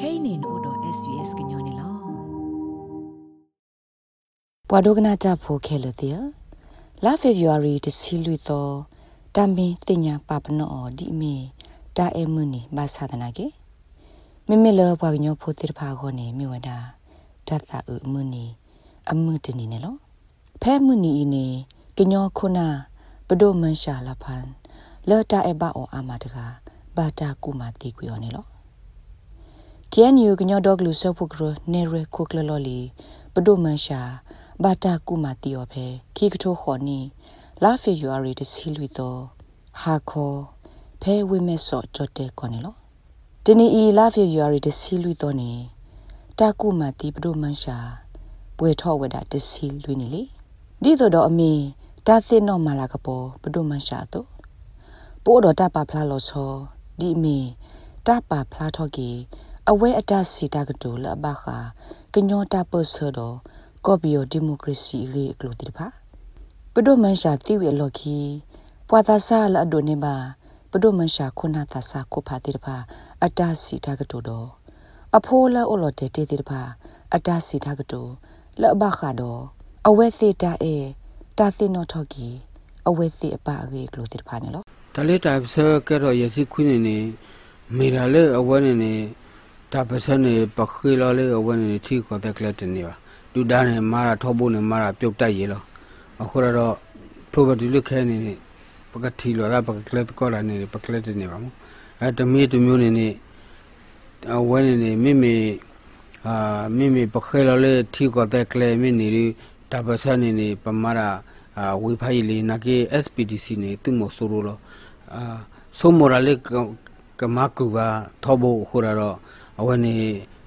kainin odo svs gnyone lo ပွာဒိုကနာတာဖိုခဲလို့တည်းလာဖေဗူအာရီတစီလူတော့တမ်ပင်တင်ညာပပနောဒီမီတာအမှုနီဘာသာဒနာကေမမေလဘွားညောဖိုတိဖာခေါနေမြဝဒတတ်တာအမှုနီအမှုတနီနေလို့ဖဲမှု KNU ကညောဒေါဂလူဆော့ဖုကရနေရခုကလလော်လီပဒိုမန်ရှာဘာတာကူမာတီယောဖဲခိကထိုခေါ်နီလာဖေယူအရီတစီလူတော့ဟာခေါ်ဖဲဝိမဲဆော့ကြတ်တဲ့ခေါ်နေလို့တနီအီလာဖေယူအရီတစီလူတော့နေတာကူမာတီပဒိုမန်ရှာပွေထော့ဝဒတစီလူနေလေဒီတော့အမေတာသင်းတော့မာလာကပေါ်ပဒုမန်ရှာတော့ပို့တော့တပါဖလာလို့ဆိုဒီအမေတပါဖလာထော့ကြီး အဝဲအတစီတာကတူလဘခာကညောတာပဆောတော့ကော်ပီယိုဒီမိုကရေစီလေးကလို့တိဖာပဒုမန်ရှာတိဝေလော်ခီပွာတာဆာလအဒိုနေပါပဒုမန်ရှာခုနာတာဆာကိုဖာတိဖာအတစီတာကတူတော့အဖိုးလာအလော်တေတေတိဖာအတစီတာကတူလဘခါတော့အဝဲစီတာအေတာသိနောထော်ကီအဝဲစီအပအေကလို့တိဖာနေလို့တလေးတိုင်ဆဲကဲတော့ရစီခွင်းနေနေမေရာလေအဝဲနေနေ တာပစနေပခေလာလေအဝဲနေချီခေါ်တဲ့ကလတ်နေပါလူသားနဲ့မာရာထောဖို့နဲ့မာရာပြုတ်တက်ရေလို့အခုတော့ property လုခဲနေနေပကတိလောကပကကလတ်ကောလာနေပကလတ်နေပါမို့အဲတမီးတမျိုးနေနေအဝဲနေနေမိမိအာမိမိပခဲလာလေထီခေါ်တဲ့ကလေမိနေတာပစနေနေပမာရာဝေဖိုင်လီနာကေ SPDC နေသူမဆိုလိုအာဆိုမောရလေကမကူပါထောဖို့ခိုးရတော့ အဝနေ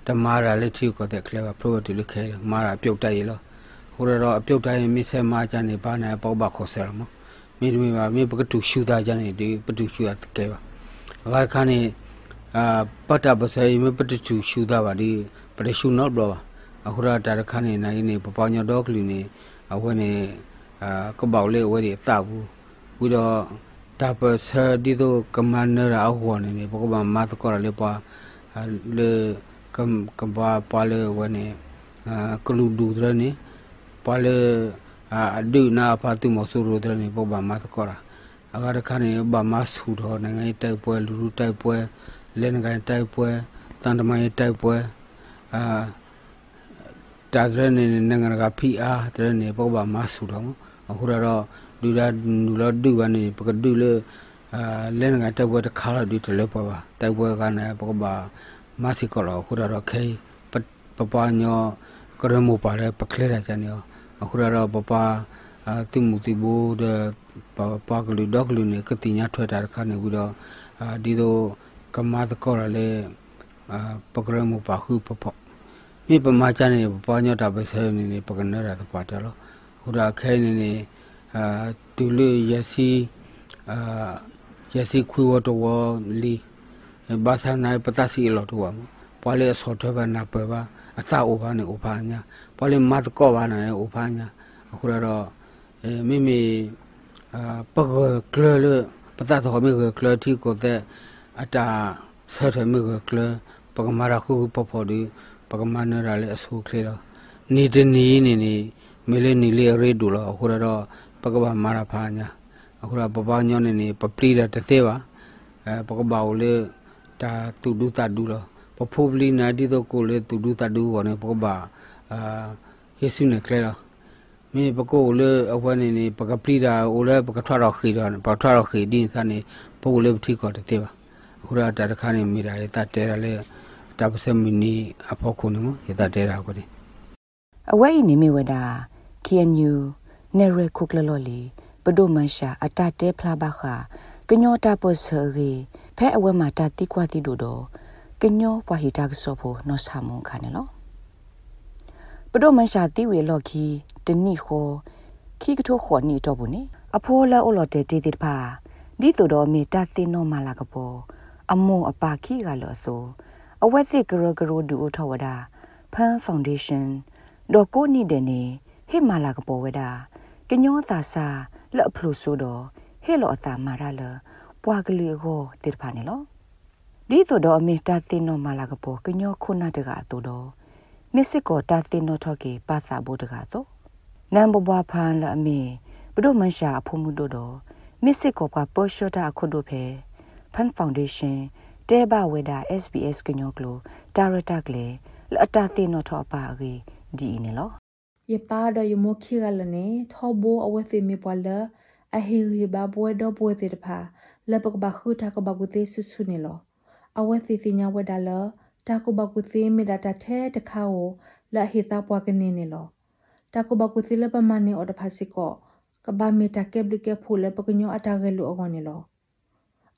တမာရာလက်ချီကိုတဲ့ကလေးက property လိခဲမာရာပြုတ်တိုက်ရလို့ခိုးရတော့အပြုတ်တိုက်ရင်မိဆဲမာချန်နေပါနေပေါ့ပါခေါ်ဆရမမိမိပါမိပကတူရှူတာချန်နေဒီပတူရှူရကဲပါအခါခါနေအာပတ်တာပစေမိပတူရှူတာပါဒီပတူရှူတော့ဘလောအခုရတာခါနေနိုင်နေပပညတော့ကလီနေအဝနေအာကပေါလေဝဲဒီသဘူးပြီးတော့တာပစဒီတော့ကမန်နရာအဟောနေနေပကဘာမတ်ကောရလေပါ လေကမ်ကဘာပါလေဝနေအာကလူဒူဒရနေပါလေအဒုနာဖာတုမဆူရဒရနေပဘာမတ်ကောရာအဂါရခနေဘာမဆူတော့နိုင်ငံတိုက်ပွဲလူလူတိုက်ပွဲလဲနိုင်ငံတိုက်ပွဲတန်တမိုင်းတိုက်ပွဲအာတာဒရနေနိုင်ငံကဖီအားဒရနေပဘာမဆူတော့အခုတော့လူလာလူလာဒုကနေပကဒုလေ အာလဲငါတက်ပွဲတစ်ခါတော့ဒီတလဲပေါ်ပါတက်ပွဲကလည်းပကပါမစီကောတော့ခုတော့ခဲပပညောကရမူပါတယ်ပကလဲရချန်ယောအခုတော့ပပအာတိမှုတိဘူတဲ့ပပကလူဒေါကလူနေကတိညာထွက်တာခါနေပြီးတော့အာဒီတော့ကမတ်ကောရလေအာပကရမူပါခုပပမြေပမာချန်နေပပညောတာပဲဆဲနေနေပကနရတာပါတယ်လို့ဟိုဒါခဲနေနေအာတူလူရစီအာ ရစီခွေဝတော်လီဘာသာနိုင်ပတစီလောတော်မပွာလေဆော့ထဘနာပဘာအသာအိုဘာနေအိုဘာညာပွာလေမတ်ကောဘာနေအိုဘာညာအခုတော့အဲမိမိအာပကကလလပတတော်မိကလတီကိုတဲ့အတာဆတ်မိကကလပကမာရခုပဖို့ဒီပကမနရလေအဆူကလေတော့နေတနေနေနေမေလေနီလေရေဒူလောအခုတော့ပကဘာမာရဖာညာ အခုတော့ပပညောနေနေပပလီတာတသေးပါအဲပကဘာကိုလေတာတူဒူတာဒူလောပဖိုပလီနာဒီတော့ကိုလေတူဒူတာဒူဝနေပကဘာအာယေစုနေကလေလောမေပကိုလေအဝနေနေပကပလီတာအိုလေပကထွားတော့ခီတော့ပထွားတော့ခီဒီစနေပိုလေထီကောတသေးပါအခုတော့တာတခါနေမိတာရတတဲရလေတပစမီနီအဖို့ခုနမရတတဲရကိုဒီအဝဲဤနေမိဝဒါ KNU နေရခုကလလော်လီ ပဒုမန်ရှာအတတဲဖလာဘခာကညောတာပစရီဖဲအဝဲမှာတတိကွာတိဒိုတော့ကညောပွားဟီတာကဆောဖို့နော်ဆာမုန်ခါနေလောပဒုမန်ရှာတိဝေလော်ခီတနိခောခီကထိုခောနီတော့ဘူးနေအဖိုးလာအလော်တဲတီတိဖာဒီတို့တော့မေတသိနောမာလာကပေါ်အမောအပါခီကလော်ဆိုအဝက်စစ်ဂရဂရဒူထဝဒါဖန်ဖောင်ဒေးရှင်းဒေါ်ကိုနီတဲ့နေဟိမာလာကပေါ်ဝဒါကညောသာစာ လက်အဖလို့ဆိုတော့ဟဲ့လောအတာမာရလပွားကလေးကိုတိဖာနေလောဒီဆိုတော့အမေတာတင်နော်မလာကပေါ်ကညောခုနာတကအတူတော့မစ်စစ်ကိုတာတင်နော်ထော့ကေပါစာဖို့တကားတော့နမ်ဘဘွားဖန်လာအမေဘဒုမန်ရှာအဖို့မှုတို့တော့မစ်စစ်ကိုကပေါ်ရှော့တာခုတို့ဖဲဖန်ဖောင်ဒေးရှင်းတဲဘဝေဒါ SBS ကညောကလိုဒါရတာကလေလအတာတင်နော်ထော့ပါကေဒီနေလော ye pa do yo mo khi ga le ne tho bo awe se me pwa la a hi ri ba bo do bo te de pha le pa ba khu ta ko ba gu te su su ne lo awe se se nya we da la ta ko ba gu te me da ta the de kha o la hi ta pwa ke ne ne lo ta ko ba gu te le pa ma ne o da pha si ko ka ba me ta ke bli ke phu le pa ko nyo ata ge lu o ne lo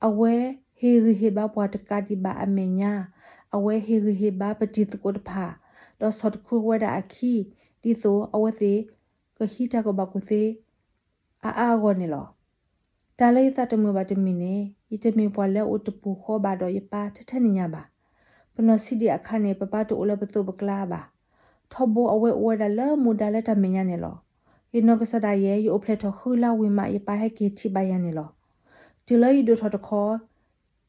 awe hi ri hi ba pwa ta ka di ba a me nya awe hi ri hi ba pa ti ko da pha do sot khu we da a khi ဒီဆိုအဝစီကခိတာကဘကုစီအာအာဂောနေလောတာလေးသတမဘတမီနေဤတမီပွာလဲဥတပူခောဘာတော့ယပါထထနေညာပါပနစီဒီအခါနေပပတူလဘတုဘကလာပါထဘအဝဲဝဲဒါလမူဒါလက်တမညာနေလောယနကစဒရဲ့ယိုဖလက်ထခူလာဝိမယပါဟဲကေချိဘယနေလောဒီလေဒိုထတခော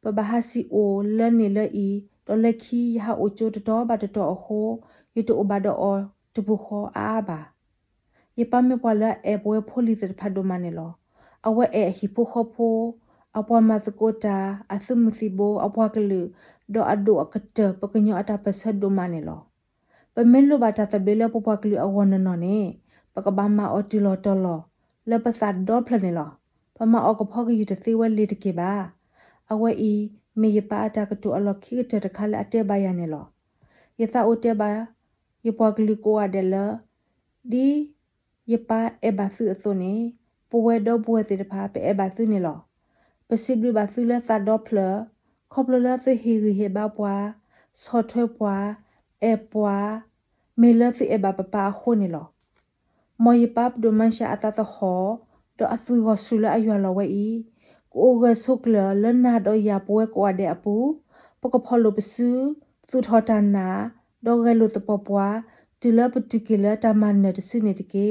ပဘဟာစီအိုလနေလေဤတော်လက်ခီယဟာအိုချိုတတော်ဘတတော်အခိုယတိုဘဒအော တပုခောအာဘာယပမေပွာလာအပွဲဖိုလီတဲ့ဖတ်ဒိုမနေလောအဝဲအဟိပိုခောဖိုအပွားမသကိုတာအသမှုစီဘိုအပွားကလူဒေါ်အဒိုအကတပကညောအတာပဆက်ဒိုမနေလောပမင်လိုဘာတာတဘလေပပွားကလူအဝနနော်နေပကဘာမအော်တီလောတော်လောလပသတ်ဒေါ်ဖလနေလောပမအော်ကဖောကယူတသေးဝဲလေးတကေပါအဝဲဤမေယပါအတာကတူအလောခိတတခါလာအတဲပါရနေလောယသအိုတဲပါ ယပွားကလူကိုအဒလဒီယပါအဘသုအစုနေပဝဲတော့ပဝဲတဲ့ဖာပဲအဘသုနေလောပစိဘလဘသုလသဒေါပလခေါပလလသဟီရီဟေဘပွားဆော့ထွဲပွားအပွားမေလသအဘပပခုနေလောမောယပပ်ဒမန်ရှာအတတခောတော့အသူရဆူလအယလောဝဲဤကိုဂဆုကလလနာတော့ရပွဲကွာတဲ့အပူပကဖော်လပစုသူထောတနာ ဒေါ်ဂဲလိုတပပွားတူလပတူကီလာတမန်နတစနေတကေ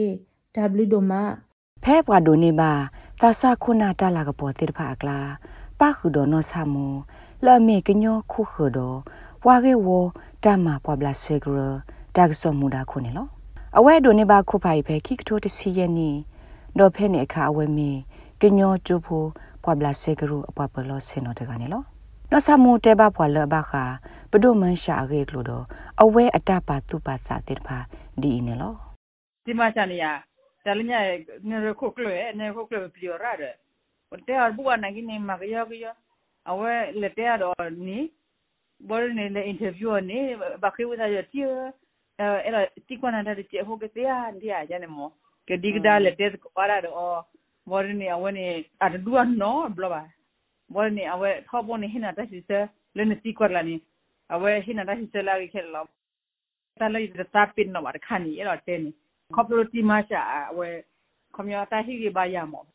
W ဒိုမာဖဲပွားဒိုနေပါသာစာခုနာတလာကပေါ်တိဖာကလာပါခုဒနောဆာမူလာမေကညောခုခုဒဝါကေဝတမပွားဘလာဆေဂရတက်ဆောမူဒါခုနေလောအဝဲဒိုနေပါခုဖိုင်ဖဲခိကထိုတစီယနီဒေါ်ဖဲနေအခါအဝဲမီကညောကျူဖို့ပွားဘလာဆေဂရအပွားဘလောစင်နောတကနေလောနောဆာမူတဲပါပွားလဘခါ ပဒုမန်ရှာရေကလို့တော့အဝဲအတပါသူပါစာတိဖာဒီနေလောဒီမှာချနေရတလညာနေရခုကလေနေခုကလေပြရရတယ်တဲအဘူကနိုင်နေမှာကြရကြရအဝဲလက်တဲတော့နီဘောနေလေအင်တာဗျူးနေဘာခေဝဒါရတီအဲအဲ့တော့တီကွာနာတဲ့ချေဟုတ်ကတဲ့အန်ဒီအကြနေမောကဒီကဒါလက်တဲကပါရတော့ဘောနေအဝဲနေအတူကနော်ဘလပါဘောနေအဝဲထောက်ပေါ်နေဟိနာတက်စီစလဲနေတီကွာလာနေ အဝဲဟိနာတက်စီစလာရီခဲလောတလိုက်တဲ့တာပင်နော်ခါနီအဲ့တော့တဲနေ cooperative masha we community hi ge ba ya mo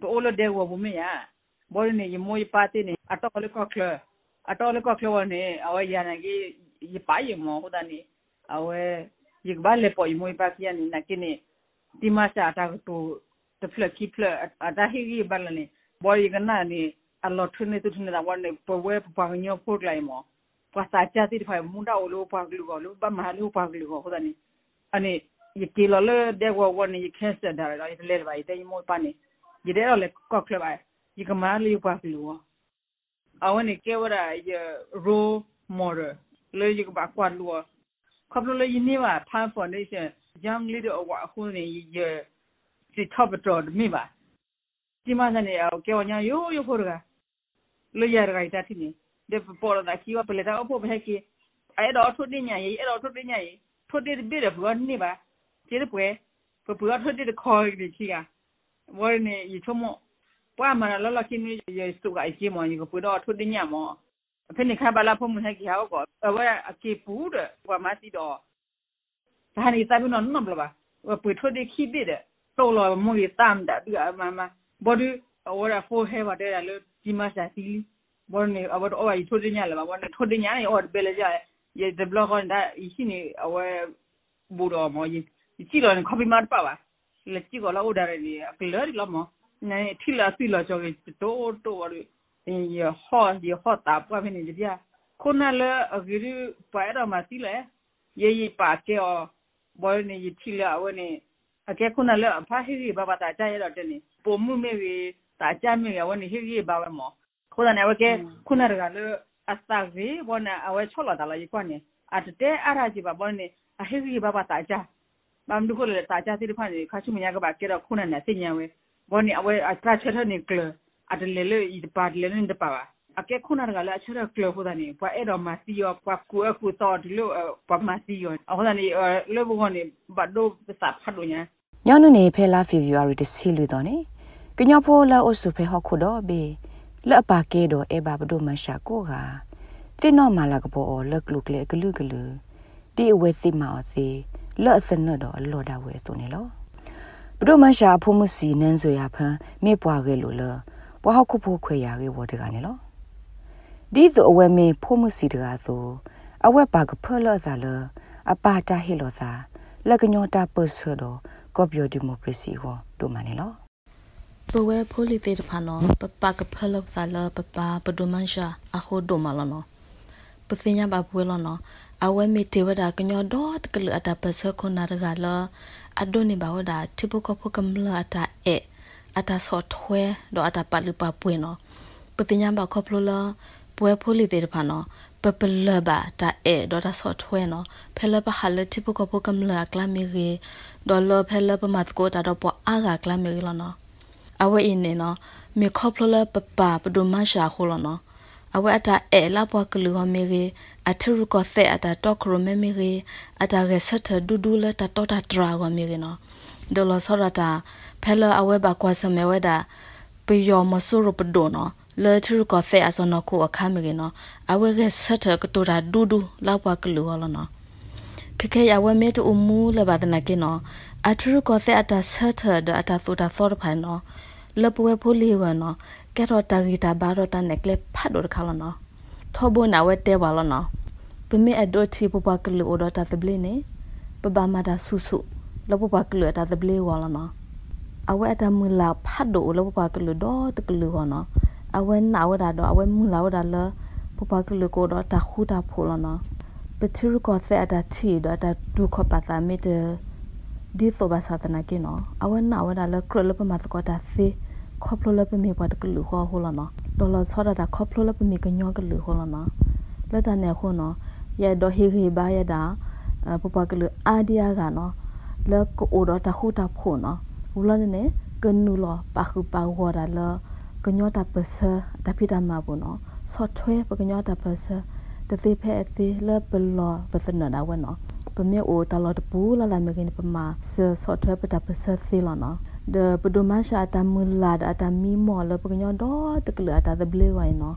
to olo de wo bu me ya bo ne ye mo ye pa te ne ato le ko kle ato le ko kle wo ne awe ya na ge ye pa ye mo ho da ni awe ye ba le po ye mo pa ki ya ni na ki ne ti masha ta to to fle ki fle ata hi ge ba le ne bo ye ga na ni a lo thu ne tu thu ne da wa ne po we pa nyo po lai mo pa sa cha ti fa mu da o lo pa glu go lo ba ma lo pa glu go ho da ni ani ယကေလလတဲ့ဝဝနေခက်စတာရရလေပါတဲ့မို့ပါနေယတဲ့လေကောက်ခလပါယကမာလီပါဖလူအဝနေကေဝရာယရိုမော် ဒယ်လေယကပါကွာလူခပ်လို့ယနေပါဖန်ဖော်နေရှင် young leader အဝအခုနေယစီ top တော်မိပါဒီမှာနေအောကေဝညာယိုယိုဖို့ရလေရရိုက်တာတိနေတဲ့ပေါ်လာကီဝပလက်တာအဖို့ဘဲကီအဲ့တော့ထုတ် တင်ညာရေးအဲ့တော့ထုတ်တင်ညာရေးထုတ်တင်ပြတယ်ဘောနေပါကျေးပွဲပပူအထွက်တဲ့ခေါ်ရချီကဝရနေရချမောပွားမလာလလကင်းနေရစုကအကြီးမောကြီးကပူတော့ထွက်တဲ့ညမောအဖေနေခါပါလာဖို့မဟက်ကြီးဟောကောအဝဲအကေပူတဲ့ကွာမစီတော့ဒါနေစားပြီးတော့နော်ဘလပါပူထွက်တဲ့ခိတဲ့တော့လောမွေတမ်တာဒီအမမဘော်ဒီအဝရဖိုဟဲပါတဲ့လေဒီမစာစီဘော်နေအဝတ်အော်ရီထွက်တဲ့ညလာ ပါဘော်နေထွက်တဲ့ညနေအော်ဘယ်လေကြရဲ့ဒီဘလော့ကွန်ဒါရှိနေအဝဲဘူတော်မောကြီးကြည့်တော့ခပီမတ်ပါပါလက်ကြည့်ကောလာဥဒါရည်ကလရီလမနဲထီလာစီလာချောကေတိုးတိုးဝရီ in your hot your hot ta pa ni dia kuna le agiri pa era ma ti le ye ye pa ke o boy ni yi ti le awe ni ake kuna le pa hi ri ba ba ta ja ye lo de ni po mu me wi ta ja me ya wani hi ri ba wa mo kuna ne ke kuna ga le asta vi bona awe chola da la yi kwa ni at de ara ji ba bon ni a hi ri ba ba ta ja mam du ko le ta ja ti pa ni ka chu me ya ga ba ke ro kuna ne tin ya we bon ni awe a tra che ni kle at le le i pa le ni de pa wa အကဲခုနကလည်းအချက်ရကလဟိုဒနီပွာအဲ့တော့မစီယောပွာကူအခုတော့ဒီလိုပွာမစီယောအခုဒနီလေဘုန်နေဘတ်ဒိုပစာဖတ်လို့ညာညောင်းနေဖဲလာဖေဗူရီတစီလူတော့နေကညောဖိုလာအဆုဖဲဟခုတော့ဘေ လက်ပါကေတော့အဘဘဒိုမရှာကိုကတင်းတော့မလာကပေါ်လက်ကလုကလေကလူကလူဒီအဝဲသိမအသေးလက်အစနတော့အလော်တာဝဲဆိုနေလောဘဒိုမရှာဖုံးမစီနန်းဆိုရဖန်မေပွားခဲ့လို့လပွားဟခုဖို့ခွေရခဲ့ဝတ်တကနေလောဒီသူအဝဲမေဖိုးမှုစီတကားဆိုအဝဲပါကဖလောစာလအပါတာဟီလောစာလက်ကညောတာပဆဒကောပြောဒီမိုကရေစီဟောဒိုမနေလော ပဝဲဖိုလီတေတဖာနော်ပပကဖလောစာလပပပဒုမန်ရှာအခုဒိုမလောနော်ပစညာဘပွေလောနော်အဝဲမေတေဝဒကညောဒေါတ်ကလအတာပဆခုနာရကလအဒိုနေဘဝဒတိပကဖကမလအတာအဲအတာဆော့ထွဲတော့အတာပလူပပွေနော်ပတိညာဘခေါပလောပွဲဖိုးလီတဲ့ဖာနော်ပပလဘာတာအဲဒေါ်တာဆော့ထွဲနော်ဖဲလပဟာလတိပကပကမလာကလာမီရီဒေါ်လဖဲလပမတ်ကိုတာတော့ပွာအာဂကလာမီရီလောနော် အဝဲအင်းနေနော်မေခေါပလလပပပဒုမရှာခိုလောနော်အဝဲအတာအဲလာပွားကလူဟမီရီအထရကောသဲအတာတော့ခရမမီရီအတာရဆက်ထဒူဒူလတတော့တာဒရာဝမီရီနော်ဒေါ်လဆောရတာဖဲလအဝဲဘကွာစမဲဝဲတာပယောမဆူရပဒိုနော်လေထရကဖဲအစနကိုအခါမကေနော်အဝဲကဆက်ထကတူတာဒူဒူလောက်ပါကလူဟောလနော်ခခဲရဝဲမဲတူမူလဘာဒနာကေနော်အထရကဖဲအတာဆက်ထဒအတာသူတာသောဖိုင်နော် လပဝဲဖိုလီဝနော်ကဲတော့တာဂီတာဘာတော့တနက်ကလေဖတ်တော့ခါလနော်ထောဘနာဝဲတဲပါလနော်ပမေအဒိုတီပပကလူအော်တာတဘလင်းနေပပမာတာဆူဆူလပပကလူတာတဘလီဝါလနော်အဝဲအတမူလာဖတ်တော့လပပကလူတော့တကလူဟောနော်အဝဲနာဝဒါတော့အဝဲမူလာဝဒါလပပကလကိုတော့တခုတာဖိုလနော်ပထရကောသက်အတာချီတော့တဒုခပတာမီတဒီသောဘာသာတနာကေနော်အဝဲနာဝဒါလကရလပမတ်ကောတာဖေ ခေါပလလပမေပတ်ကလူခေါ်ဟောလနော်ဒေါ်လာဆောဒတာခေါပလလပမေကညောကလူဟောလနော်လက်တနေခုနော်ရဲ့တော့ဟေဟေဘာရတာပပကလူအာဒီယာကနော်လက်ကိုအိုတော့တခုတာဖိုနော်ဘူးလနေကနူလပါခုပါဝရလာကညောတာပစတပိတမဘုနောဆော့ထွဲပကညောတာပစတတိဖဲအတိလပလောပစနနာဝနောပမေအိုတလောတပူလာလာမကင်းပမာဆော့ထွဲပတပစသီလနော ဒပဒမရှာတမူလာဒအတမီမောလပကညောတော့တကလအတဒဘလေဝိုင်နော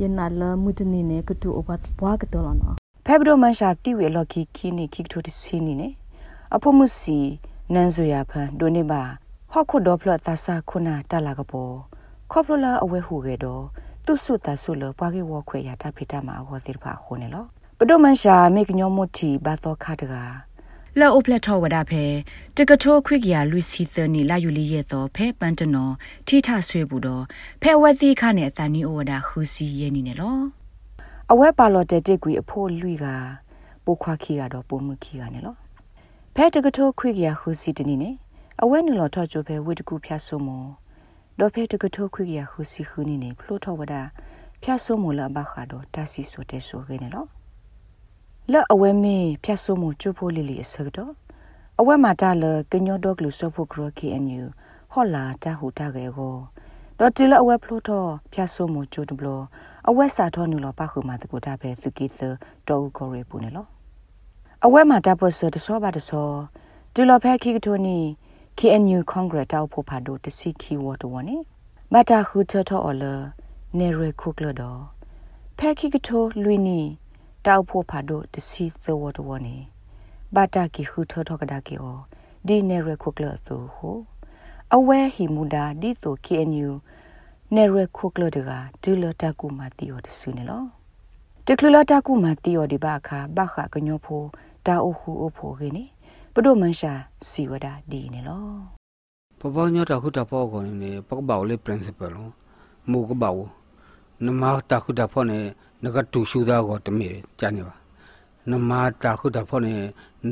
ယနာလမုတနီနေကတူအဘတ်ဘွားကတော်လောနောဖဲဘဒမရှာတိဝေလော်ကီကီနီခိကတိုတစီနီနေအဖို့မှုစီနန်ဆိုရဖန်ဒိုနေပါဟော့ခုဒေါပလတ်တဆာခုနာတလာကပေါ်ခေါပလလာအဝဲဟုခဲ့တော့သူစုတဆုလပွားကေဝခွေရတာဖိတမှာဟောတိဖာခုန်နော်ပဒိုမန်ရှာမေကညောမတီဘာတော့ခါတက လောအိုပလက်ထောဝဒဖဲတကထိုးခွိကရလူစီသနီလာယူလီရဲ့တော့ဖဲပန်တနော်ထိထဆွေဘူးတော့ဖဲဝက်သီခနဲ့အတန်နီအိုဝဒခူစီရဲ့နီနဲ့လောအဝဲပါလော်တဲ့တက်ကွေအဖို့လွိကပိုခွာခီကတော့ပုံမှုခီကနဲ့လောဖဲတကထိုးခွိကရခူစီတနီနဲ့အဝဲနလော်ထော့ချိုဖဲဝိတကူဖျတ်ဆုမောဒေါ်ဖဲတကထိုးခွေရခုစီခုနေနေဖလို့ထောဝဒဖြတ်ဆိုးမလဘခါတော့တစီဆိုတဲ့ဆိုခဲ့နေတော့ လက်အဝဲမေးဖြတ်ဆိုးမကျုပ်ဖို့လီလီအစကတော့အဝဲမှာတလကညောဒေါကလူဆော့ဖို့ဂရကီအန်ယူဟောလာတဟူတကေကိုဒေါ်တီလအဝဲဖလို့ထောဖြတ်ဆိုးမကျုပ်တဘလအဝဲစာထောနူလပခုမှာတကူတာပဲသူကီသတောကိုရေပူနေလို့အဝဲမှာတပတ်စတဆောပါတဆောဒီလဖဲခိကတိုနီ KNU Congress တောက်ဖို့ဖာဒိုတစီခီဝတ်ဝနေမတာခုထထောအလနေရခုကလဒဖဲခိကတိုလွီနီ တောက်ဖို့ဖာဒိုတစီသဝတ်ဝနေဘာတာကီခုထထောကဒါကီအောဒီနေရခုကလသူဟုအဝဲဟီမူဒါဒီဆို KNU နေရခုကလဒကဒူလတကူမာတီယောတဆူနေလောတကလလတကူမာတီယောဒီဘာခါဘာခါကညောဖိုတာအိုခုအိုဖိုခေနေပဒုမန်ရှာစီဝဒဒီနေလောပပညတာခုတာပေါ်ကိုနေပကဘောလေ principle မူကဘောနမတာခုတာဖောနေ နကတူရှူဒါကိုတမေကြနေပါနမတာခုတာဖောနေ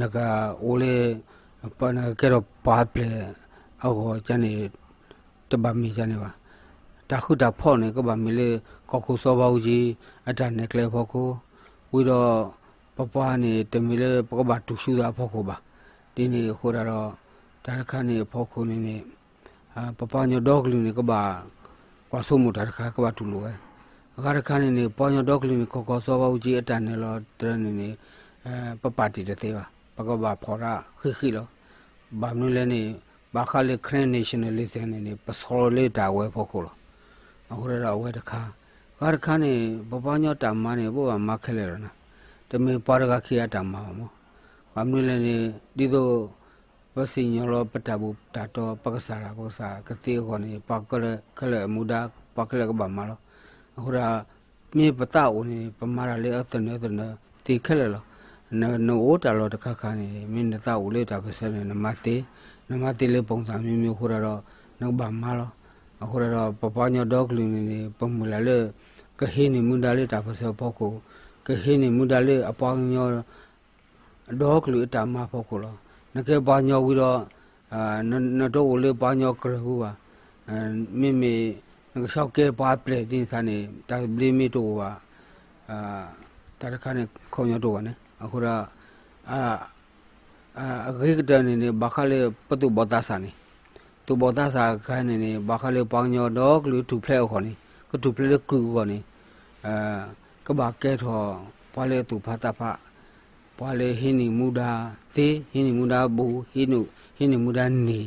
နကအိုလေပနကေရောပါပလေအောကြနေတဘာမီကြနေပါတာခုတာဖောနေကဘာမီလေကောခုစောပါဦးကြီးအတနေကလေဖောကိုဝီတော့ပပနေတမီလေပကဘာတူရှူဒါဖောကိုပါဒီနေ့ခိုးရတော့ဒါခါနေဖောခုနေနေအာပပညဒေါကလူနေကဘာကွာဆုမှုဒါခါကဘာတူလို့ပဲ အခါတခါနေနေပေါ်ညဒေါကလူနေခေါ်ခေါ်စောပါဦးကြီးအတန်နေလောတရနေနေအဲပပတီတဲ့ပါပကဘာဖော်ရခိခိလောဘာမလို့လဲနေဘာခါလေခရန်နေရှင်နယ်လေးစနေနေပစောလေတာဝဲဖို့ခုလောအခုရတော့ဝဲတခါခါတခါနေပပညတာမနေဘောမခက်လေရနာတမေပါရကခိယတာမမောဘာမလို့လဲနေဒီတော့ဝစီညောပတဘူတာတော့ပက္ကစားပက္ကစားကတိခေါနေပကလခလမူဒါပကလကဘာမလော အခုရမြေပတာဦးနေပမာရလေအတနေတနေတိခက်လေလောနော်နိုတာလောတခါခါနေမင်းတာဦးလေတာပစနေနမတေနမတေလေပုံစံမျိုးမျိုးခုရတော့နောက်ဘာမလောအခုရတော့ပပညဒေါကလူနေပမူလာလေကဟင်းနေမူဒါလေတာပစပေါကိုကဟင်းနေမူ ဒါလေအပေါင်းညောဒေါကလူတာမဖို့ကိုလောနကေဘာညောဝီတော့အာနတော့လေဘာညောကရဟူပါမိမိငါရှောက်ကေပါပလေတင်းစနေတာဘလီမီတော့ပါအာတာခါနေခုံရတော့နဲ့အခုရအာအာဂိကတနေနေဘာခလေပတုဘတာစနေသူဘတာစာခိုင်းနေနေဘာခလေပေါင်းညောတော့ကလူတူဖလဲခေါ်နေကတူဖလဲကူခေါ်နေအာကဘာကဲထောပွာလေသူဖတာဖပွာလေဟင်းနီမူဒါသေဟင်းနီမူဒါဘူဟင်းနုဟင်းနီမူဒါနေ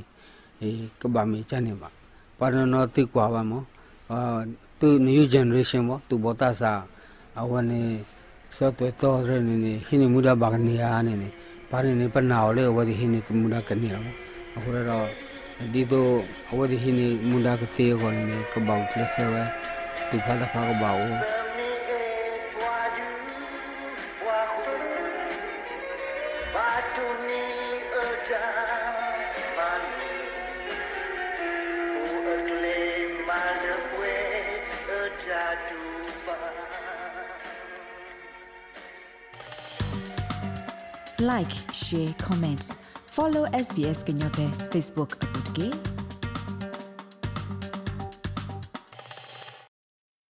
အေကဘာမေချနေပါပါရနောတိကွာပါမော အာသူ new generation ပေါ့သူဘောတစာအဝနေစောတေတော်ရနေနေဟိနေမူဒဘာကနေယာနေနေဘာနေနေပနာော်လေဝဒီဟိနေမူဒကနေရောအခုတော့ဒီတော့အဝဒီဟိနေမူဒကတေကိုနေကဘောက်လက်ဆဲဝဲသူဖားတာဖားကဘောက် like share comment follow SBS ကညော့ပဲ Facebook အပုတ်ကေ